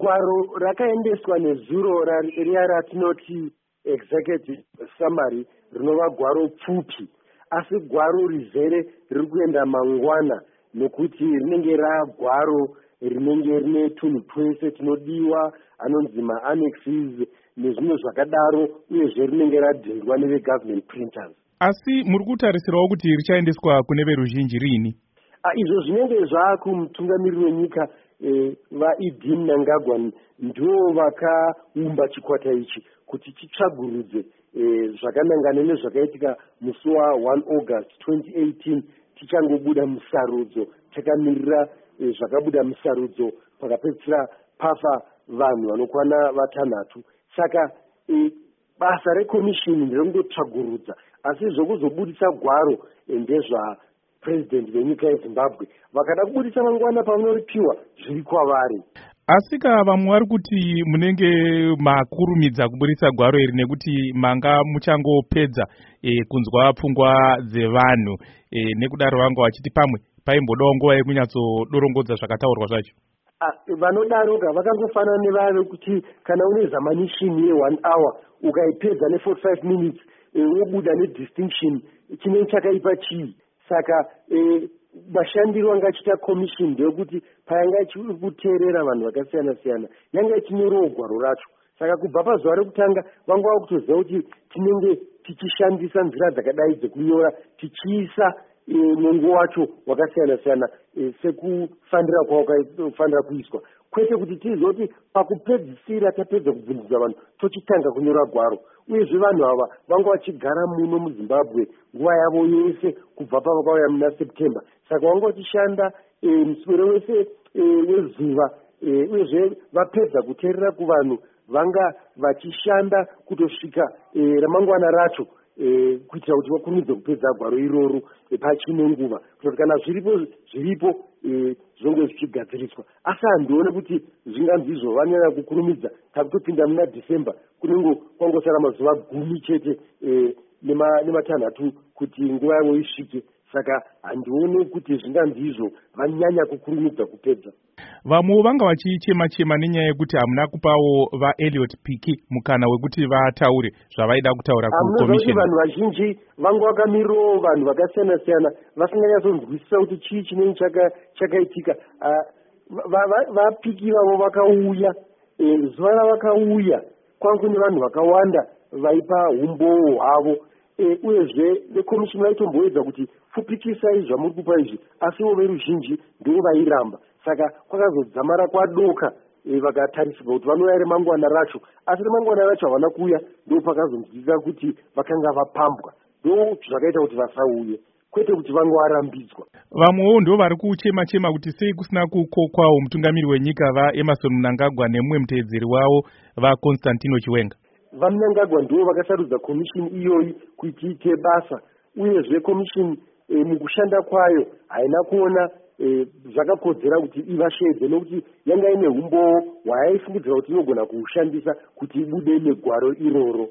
gwaro rakaendeswa nezuro riya ratinoti executive summary rinova gwaro pfupi. Asi gwaro rizere riri kuenda mangwana nokuti rinenge ragwaro rinenge rine tunhu twese tunodiwa anonzi maannexes nezvimwe zvakadaro uyezve rinenge radhindwa nevegovernment printers. Asi muri kutarisirawo kuti richaendeswa kune veruzhinji riini izvo zvinenge zvakumutungamiriri wenyika e, vaedin nangagwa ndo vakaumba chikwata ichi kuti chitsvagurudze e, zvakanangana nezvakaitika musi wa1 august 2018 tichangobuda musarudzo takamirira e, zvakabuda musarudzo pakapedzisira pafa vanhu vanokwana vatanhatu. Saka basa rekomishini nderekungotsvagurudza asi zvokuzobudisa gwaro ndezvapurezidendi venyika yezimbabwe vakada kubudisa mangwana pavanoripiwa zviri kwavari. Asi ka vamwe vari kuti munenge makurumidza kubudisa gwaro iri nekuti manga muchangopedza e, kunzwa pfungwa dzevanhu e, nekudaro vanga vachiti pamwe paimbodawo nguva yekunyatsodorongodza zvakataurwa zvacho. Vanodaroga vakangofanana nevave kuti kana une zamanishini yeone hour ukaipedza ne45 minutes wobuda nedistinction chinenge chakaipa chii saka mashandiro anga achiita commission ndeyekuti payanga ichikuteerera vanhu vakasiyana siyana. Yanga ichinyorewo gwaro racho saka kubva pazuva rekutanga vanga vava kutoziva kuti tinenge tichishandisa nzira dzakadai dzekunyora tichiisa mongo wacho wakasiyana siyana sekufanira kwawakafanira kuiswa kwete kuti tiziva kuti pakupedzisira tapedza kubvunzisa vanhu tochitanga kunyora gwaro. Uyezve vanhu ava vanga vachigara muno muzimbabwe nguva yavo yese kubva pavakauya muna september. Saka vanga vachishanda muswero wese wezuva uyezve vapedza kuteerera kuvanhu vanga vachishanda kutosvika ramangwana racho kuitira kuti vakurumidze kupedza gwaro iroro pachine nguva kutoti kana zviripo zviripo zvinonge zvichigadziriswa. Asi handione kuti zvinganzi izvo vanyanya kukurumidza takutopinda muna dhecember kunenge kwangosara mazuva gumi chete nematanhatu kuti nguva yavo isvike saka handioni kuti zvinganzi izvo vanyanya kukurumidza kupedza. Vamwewo vanga vachichema chema nenyaya yekuti hamuna kupawo vaeliot piki mukana wekuti vataure zvavaida kutaura kukomishoni vanhu vazhinji vanga vakamirirawo vanhu vakasiyana siyana vasinganyatsonzwisisa kuti chii chinenge chakaitika. Vapiki vavo vakauya zuva ravakauya kwanga kune vanhu vakawanda vaipa umboo hwavo uyezve vekomishini vaitomboedza kuti fupikisai zvamuri kupa izvi asiwo veruzhinji ndo vairamba saka kwakazodzamara kwadoka vakatarisirwa kuti vanouya remangwana racho asi remangwana racho havana kuuya ndo pakazonzwisa kuti vakanga vapambwa ndo zvakaita kuti vasauye kwete kuti vanga varambidzwa vamwewo ndo vari kuchema chema kuti sei kusina kukokwawo mutungamiri wenyika vaemarson mnangagwa nemumwe muteedzeri wavo vaconstantino chiwenga vamunangagwa ndo vakasarudza komishini iyoyi kuti iite basa uyezve komishini e, mukushanda kwayo haina kuona e, zvakakodzera kuti ivashedze nokuti yanga ine umbowo hwayaifungidzira kuti inogona kuushandisa kuti ibude negwaro iroro